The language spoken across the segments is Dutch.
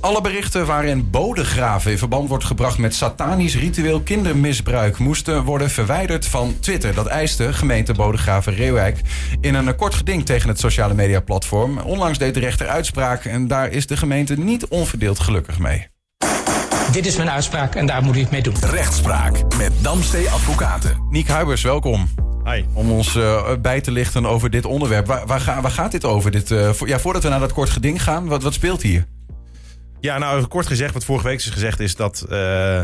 Alle berichten waarin bodegraven in verband wordt gebracht met satanisch ritueel kindermisbruik moesten worden verwijderd van Twitter. Dat eiste gemeente Bodegraven Reeuwijk in een kort geding tegen het sociale media platform. Onlangs deed de rechter uitspraak en daar is de gemeente niet onverdeeld gelukkig mee. Dit is mijn uitspraak en daar moet u het mee doen. Rechtspraak met Damstee Advocaten. Niek Huibers, welkom. Hi. Om ons uh, bij te lichten over dit onderwerp. Waar, waar, ga, waar gaat dit over? Dit, uh, voor, ja, voordat we naar dat kort geding gaan, wat, wat speelt hier? Ja, nou kort gezegd, wat vorige week is gezegd, is dat uh,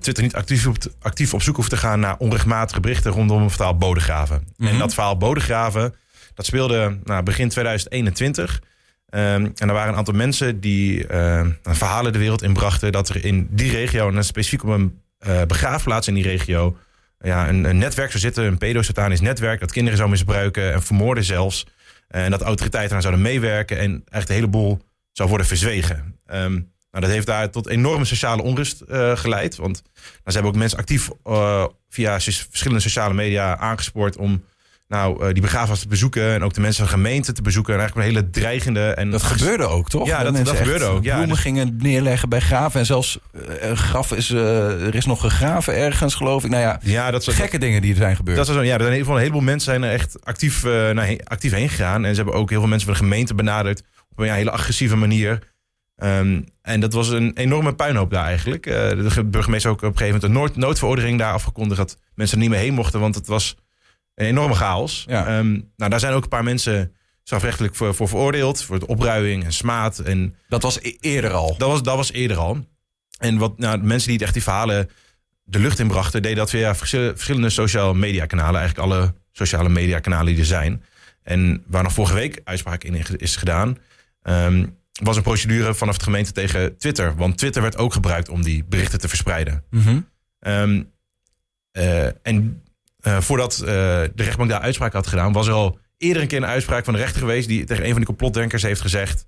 Twitter niet actief op, actief op zoek hoeft te gaan naar onrechtmatige berichten rondom het verhaal Bodegraven. Mm -hmm. En dat verhaal Bodegraven, dat speelde nou, begin 2021. Um, en er waren een aantal mensen die uh, verhalen de wereld inbrachten dat er in die regio, en specifiek op een begraafplaats in die regio, ja, een, een netwerk zou zitten, een pedosatanisch netwerk, dat kinderen zou misbruiken en vermoorden zelfs. En dat autoriteiten aan zouden meewerken en echt een heleboel zou worden verzwegen. Um, nou, dat heeft daar tot enorme sociale onrust uh, geleid. Want nou, ze hebben ook mensen actief via verschillende sociale media aangespoord om nou, uh, die begraafplaats te bezoeken. En ook de mensen van de gemeente te bezoeken. En eigenlijk een hele dreigende... En dat gebeurde ook, toch? Ja, dat, dat, dat gebeurde ook. Ja, bloemen gingen neerleggen bij graven. En zelfs uh, graf is, uh, er is nog gegraven ergens, geloof ik. Nou ja, ja dat gekke dat, dingen die er zijn gebeurd. Dat zo, ja, er zijn een heleboel mensen zijn er echt actief, nou, actief heen gegaan. En ze hebben ook heel veel mensen van de gemeente benaderd. Op een ja, hele agressieve manier. Um, en dat was een enorme puinhoop daar eigenlijk. de burgemeester ook op een gegeven moment een nood, noodverordening daar afgekondigd. Dat mensen er niet meer heen mochten, want het was een enorme chaos. Ja. Um, nou, daar zijn ook een paar mensen strafrechtelijk voor, voor veroordeeld. Voor het opruiing en smaad. En dat was e eerder al? Dat was, dat was eerder al. En wat nou, de mensen die het echt die verhalen de lucht inbrachten... deden dat via verschillende sociale media kanalen. Eigenlijk alle sociale media kanalen die er zijn. En waar nog vorige week uitspraak in is gedaan... Um, was een procedure vanaf de gemeente tegen Twitter. Want Twitter werd ook gebruikt om die berichten te verspreiden. Mm -hmm. um, uh, en uh, voordat uh, de rechtbank daar uitspraak had gedaan, was er al eerder een keer een uitspraak van de rechter geweest die tegen een van die complotdenkers heeft gezegd: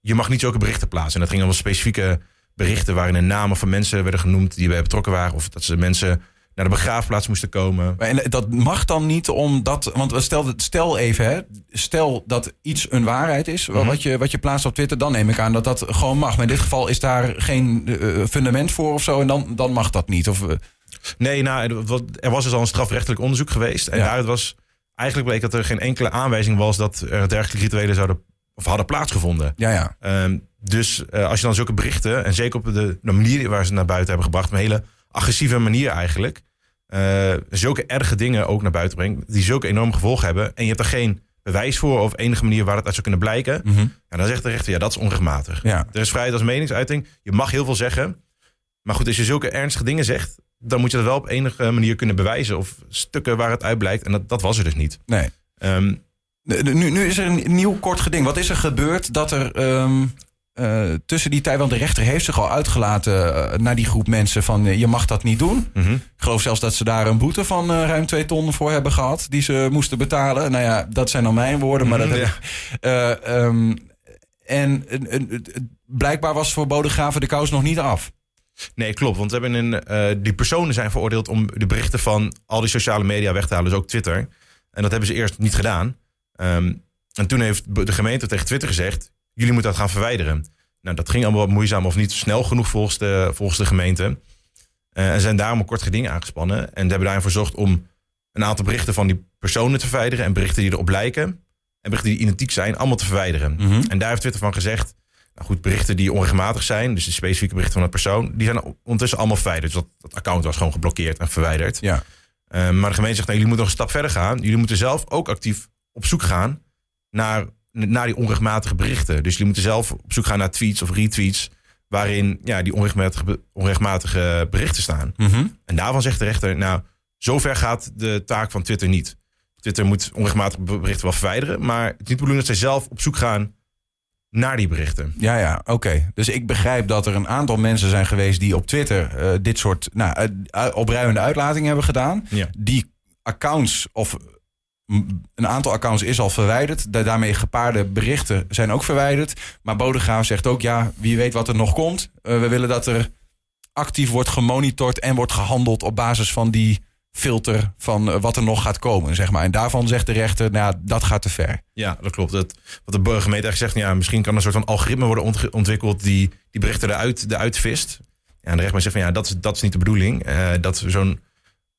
je mag niet zulke berichten plaatsen. En dat ging om specifieke berichten waarin de namen van mensen werden genoemd die bij betrokken waren, of dat ze mensen naar de begraafplaats moesten komen. En dat mag dan niet omdat. Want stel, stel even, hè, stel dat iets een waarheid is, mm -hmm. wat, je, wat je plaatst op Twitter, dan neem ik aan dat dat gewoon mag. Maar in dit geval is daar geen uh, fundament voor of zo, en dan, dan mag dat niet. Of, Nee, nou, er was dus al een strafrechtelijk onderzoek geweest. En ja. daaruit was eigenlijk bleek dat er geen enkele aanwijzing was dat er dergelijke rituelen zouden of hadden plaatsgevonden. Ja, ja. Um, dus uh, als je dan zulke berichten, en zeker op de, de manier waar ze naar buiten hebben gebracht, een hele agressieve manier eigenlijk, uh, zulke erge dingen ook naar buiten brengt, die zulke enorme gevolgen hebben, en je hebt er geen bewijs voor of enige manier waar het uit zou kunnen blijken, mm -hmm. ja, dan zegt de rechter, ja, dat is onrechtmatig. Ja. Er is vrijheid als meningsuiting, je mag heel veel zeggen, maar goed, als je zulke ernstige dingen zegt, dan moet je dat wel op enige manier kunnen bewijzen. Of stukken waar het uit blijkt. En dat, dat was er dus niet. Nee. Um, nu, nu is er een nieuw kort geding. Wat is er gebeurd dat er um, uh, tussen die tijd... want de rechter heeft zich al uitgelaten uh, naar die groep mensen... van uh, je mag dat niet doen. Mm -hmm. Ik geloof zelfs dat ze daar een boete van ruim twee ton voor hebben gehad... die ze moesten betalen. Nou ja, dat zijn dan mijn woorden. Maar Mhm, dat ja. um, en blijkbaar was voor Bodegraven de kous nog niet af. Nee, klopt. Want we hebben een, uh, die personen zijn veroordeeld om de berichten van al die sociale media weg te halen. Dus ook Twitter. En dat hebben ze eerst niet gedaan. Um, en toen heeft de gemeente tegen Twitter gezegd: jullie moeten dat gaan verwijderen. Nou, dat ging allemaal wat moeizaam of niet snel genoeg volgens de, volgens de gemeente. Uh, en zijn daarom een kort geding aangespannen. En hebben daarin verzocht om een aantal berichten van die personen te verwijderen. En berichten die erop lijken. En berichten die identiek zijn, allemaal te verwijderen. Mm -hmm. En daar heeft Twitter van gezegd. Nou goed, berichten die onregelmatig zijn, dus de specifieke berichten van een persoon, die zijn ondertussen allemaal verwijderd. Dus dat, dat account was gewoon geblokkeerd en verwijderd. Ja. Uh, maar de gemeente zegt, nou, jullie moeten nog een stap verder gaan. Jullie moeten zelf ook actief op zoek gaan naar, naar die onregelmatige berichten. Dus jullie moeten zelf op zoek gaan naar tweets of retweets waarin ja, die onregelmatige, onregelmatige berichten staan. Mm -hmm. En daarvan zegt de rechter, nou, zover gaat de taak van Twitter niet. Twitter moet onregelmatige berichten wel verwijderen, maar het is niet de bedoeling dat zij zelf op zoek gaan naar die berichten. Ja, ja, oké. Okay. Dus ik begrijp dat er een aantal mensen zijn geweest die op Twitter uh, dit soort nou, uh, opruimende uitlatingen hebben gedaan. Ja. Die accounts of een aantal accounts is al verwijderd. De daarmee gepaarde berichten zijn ook verwijderd. Maar Bodegraaf zegt ook, ja, wie weet wat er nog komt. Uh, we willen dat er actief wordt gemonitord en wordt gehandeld op basis van die filter van eh, wat er nog gaat komen, zeg maar. En daarvan zegt de rechter, nou ja, dat gaat te ver. Ja, dat klopt. Dat, wat de gemeente eigenlijk zegt, ja, misschien kan een soort van algoritme worden ontwikkeld die die berichten eruit, eruit vist. Ja, en de rechtbank zegt van ja, dat is, dat is niet de bedoeling. eh, dat zo'n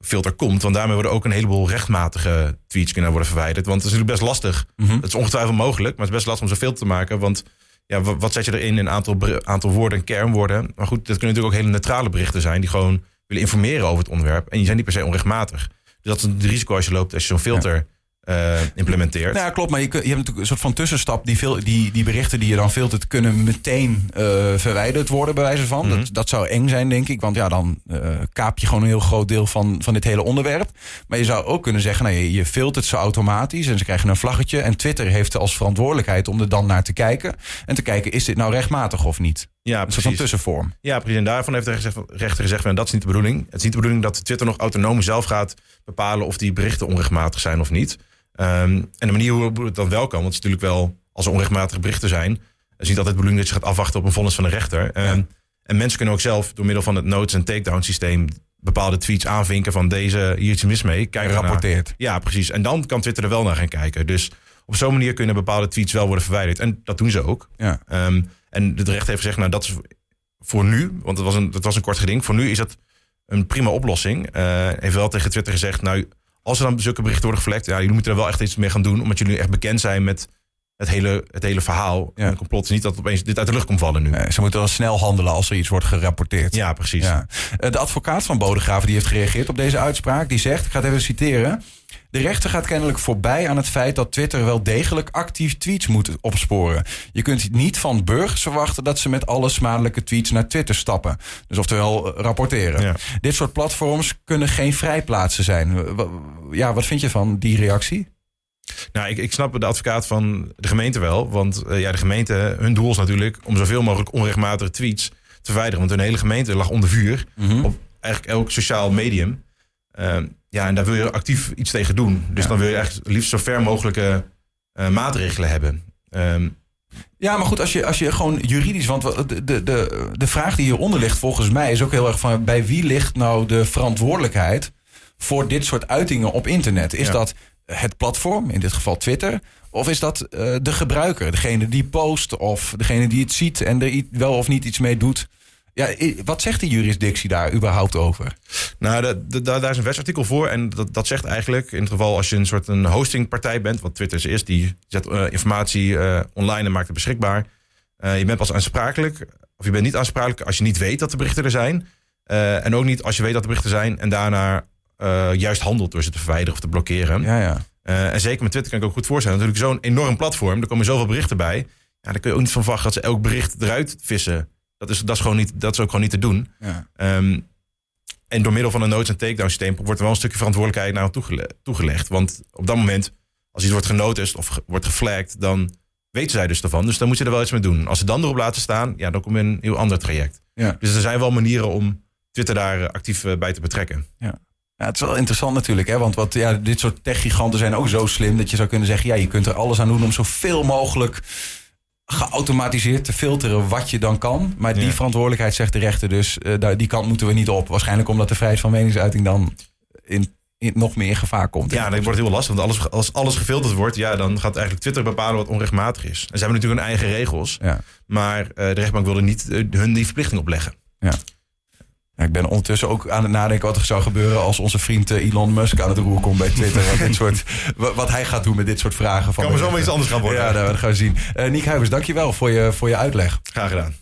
filter komt. Want daarmee worden ook een heleboel rechtmatige tweets kunnen worden verwijderd. Want het is natuurlijk best lastig. Het is ongetwijfeld mogelijk, maar het is best lastig om zo'n filter te maken. Want ja, wa- wat zet je erin? Een aantal, aantal woorden en kernwoorden. Maar goed, dat kunnen natuurlijk ook hele neutrale berichten zijn die gewoon willen informeren over het onderwerp. En die zijn niet per se onrechtmatig. Dus dat is het risico als je loopt als je zo'n filter eh, implementeert. Nou ja, klopt. Maar je, je hebt natuurlijk een soort van tussenstap. Die, veel, die, die berichten die je dan filtert, kunnen meteen eh, verwijderd worden, bij wijze van. dat, dat zou eng zijn, denk ik. Want ja, dan eh, kaap je gewoon een heel groot deel van, van dit hele onderwerp. Maar je zou ook kunnen zeggen, nou, je, je filtert ze automatisch en ze krijgen een vlaggetje. En Twitter heeft als verantwoordelijkheid om er dan naar te kijken. En te kijken, is dit nou rechtmatig of niet? Ja, Een soort van precies. tussenvorm. Ja, precies. En daarvan heeft de rechter gezegd, van, dat is niet de bedoeling. Het is niet de bedoeling dat Twitter nog autonoom zelf gaat bepalen of die berichten onrechtmatig zijn of niet. Ehm, en de manier hoe het dan wel kan, want het is natuurlijk wel, als er onrechtmatige berichten zijn, is niet altijd de bedoeling dat je gaat afwachten op een vonnis van de rechter. Ehm, En mensen kunnen ook zelf door middel van het notes- en takedown systeem bepaalde tweets aanvinken van deze, hier iets mis mee. Kijk. Rapporteert. Ja, precies. En dan kan Twitter er wel naar gaan kijken. Dus op zo'n manier kunnen bepaalde tweets wel worden verwijderd. En dat doen ze ook. Ja. Ehm, en de rechter heeft gezegd, nou dat is voor nu, want het was een, het was een kort geding. Voor nu is dat een prima oplossing. Eh heeft wel tegen Twitter gezegd, nou als er dan zulke berichten worden geflekt, ja, jullie moeten er wel echt iets mee gaan doen. Omdat jullie echt bekend zijn met het hele, het hele verhaal. Ja. En het complot is niet dat opeens dit uit de lucht komt vallen nu. Nee, ze moeten wel snel handelen als er iets wordt gerapporteerd. Ja, precies. Ja. Eh, De advocaat van Bodegraven die heeft gereageerd op deze uitspraak. Die zegt, ik ga het even citeren. De rechter gaat kennelijk voorbij aan het feit dat Twitter wel degelijk actief tweets moet opsporen. Je kunt niet van burgers verwachten dat ze met alle smadelijke tweets naar Twitter stappen. Dus oftewel eh, rapporteren. Ja. Dit soort platforms kunnen geen vrijplaatsen zijn. Ja, wat vind je van die reactie? Nou, ik, ik snap de advocaat van de gemeente wel. Want eh, ja, de gemeente, hun doel is natuurlijk om zoveel mogelijk onrechtmatige tweets te verwijderen. Want hun hele gemeente lag onder vuur. Op eigenlijk elk sociaal medium. Ehm, ja, en daar wil je actief iets tegen doen. Dus dan wil je eigenlijk liefst zo ver mogelijke eh, maatregelen hebben. Ehm, Ja, maar goed, als je, als je gewoon juridisch... Want de, de, de, de vraag die hieronder ligt volgens mij is ook heel erg van... bij wie ligt nou de verantwoordelijkheid voor dit soort uitingen op internet? Is Ja. dat het platform, in dit geval Twitter... of is dat eh, de gebruiker, degene die post... of degene die het ziet en er wel of niet iets mee doet? Ja, wat zegt die jurisdictie daar überhaupt over? Nou, da- da- da- daar is een wetsartikel voor. En dat, dat zegt eigenlijk, in het geval als je een soort een hostingpartij bent, wat Twitter is die zet eh, informatie eh, online en maakt het beschikbaar. Eh, je bent pas aansprakelijk, of je bent niet aansprakelijk als je niet weet dat de berichten er zijn. En ook niet als je weet dat de berichten zijn en daarna juist handelt door ze te verwijderen of te blokkeren. Ja, ja. En zeker met Twitter kan ik ook goed voorstellen. Natuurlijk zo'n enorm platform, er komen zoveel berichten bij. Ja, daar kun je ook niet van verwachten dat ze elk bericht eruit vissen. Dat is, dat is, gewoon niet, dat is ook gewoon niet te doen. ja. Ehm, en door middel van een notes- en takedown systeem wordt er wel een stukje verantwoordelijkheid naar hem toegele- toegelegd. Want op dat moment, als iets wordt genoticed of ge- wordt geflagged, dan weten zij dus ervan. Dus dan moet je er wel iets mee doen. Als ze dan erop laten staan, ja, dan kom je in een heel ander traject. ja. Dus er zijn wel manieren om Twitter daar eh, actief eh, bij te betrekken. Ja, het is wel interessant natuurlijk, hè? want wat, ja, dit soort techgiganten zijn ook zo slim dat je zou kunnen zeggen: ja, je kunt er alles aan doen om zoveel mogelijk geautomatiseerd te filteren wat je dan kan. Maar die Ja. verantwoordelijkheid zegt de rechter dus, eh, die kant moeten we niet op. Waarschijnlijk omdat de vrijheid van meningsuiting dan in, in nog meer gevaar komt. Ja, dat wordt heel lastig. Want alles, als alles gefilterd wordt, ja, dan gaat eigenlijk Twitter bepalen wat onrechtmatig is. En ze hebben natuurlijk hun eigen regels. Ja. Maar eh, de rechtbank wilde niet eh, hun die verplichting opleggen. Ja, ik ben ondertussen ook aan het nadenken wat er zou gebeuren als onze vriend eh, Elon Musk aan het roer komt bij Twitter. wat, dit soort, wa- wat hij gaat doen met dit soort vragen. Van Kan maar zomaar iets anders gaan worden. Ja, nou, dat gaan we zien. Eh Niek Huibers, dankjewel voor je, voor je uitleg. Graag gedaan.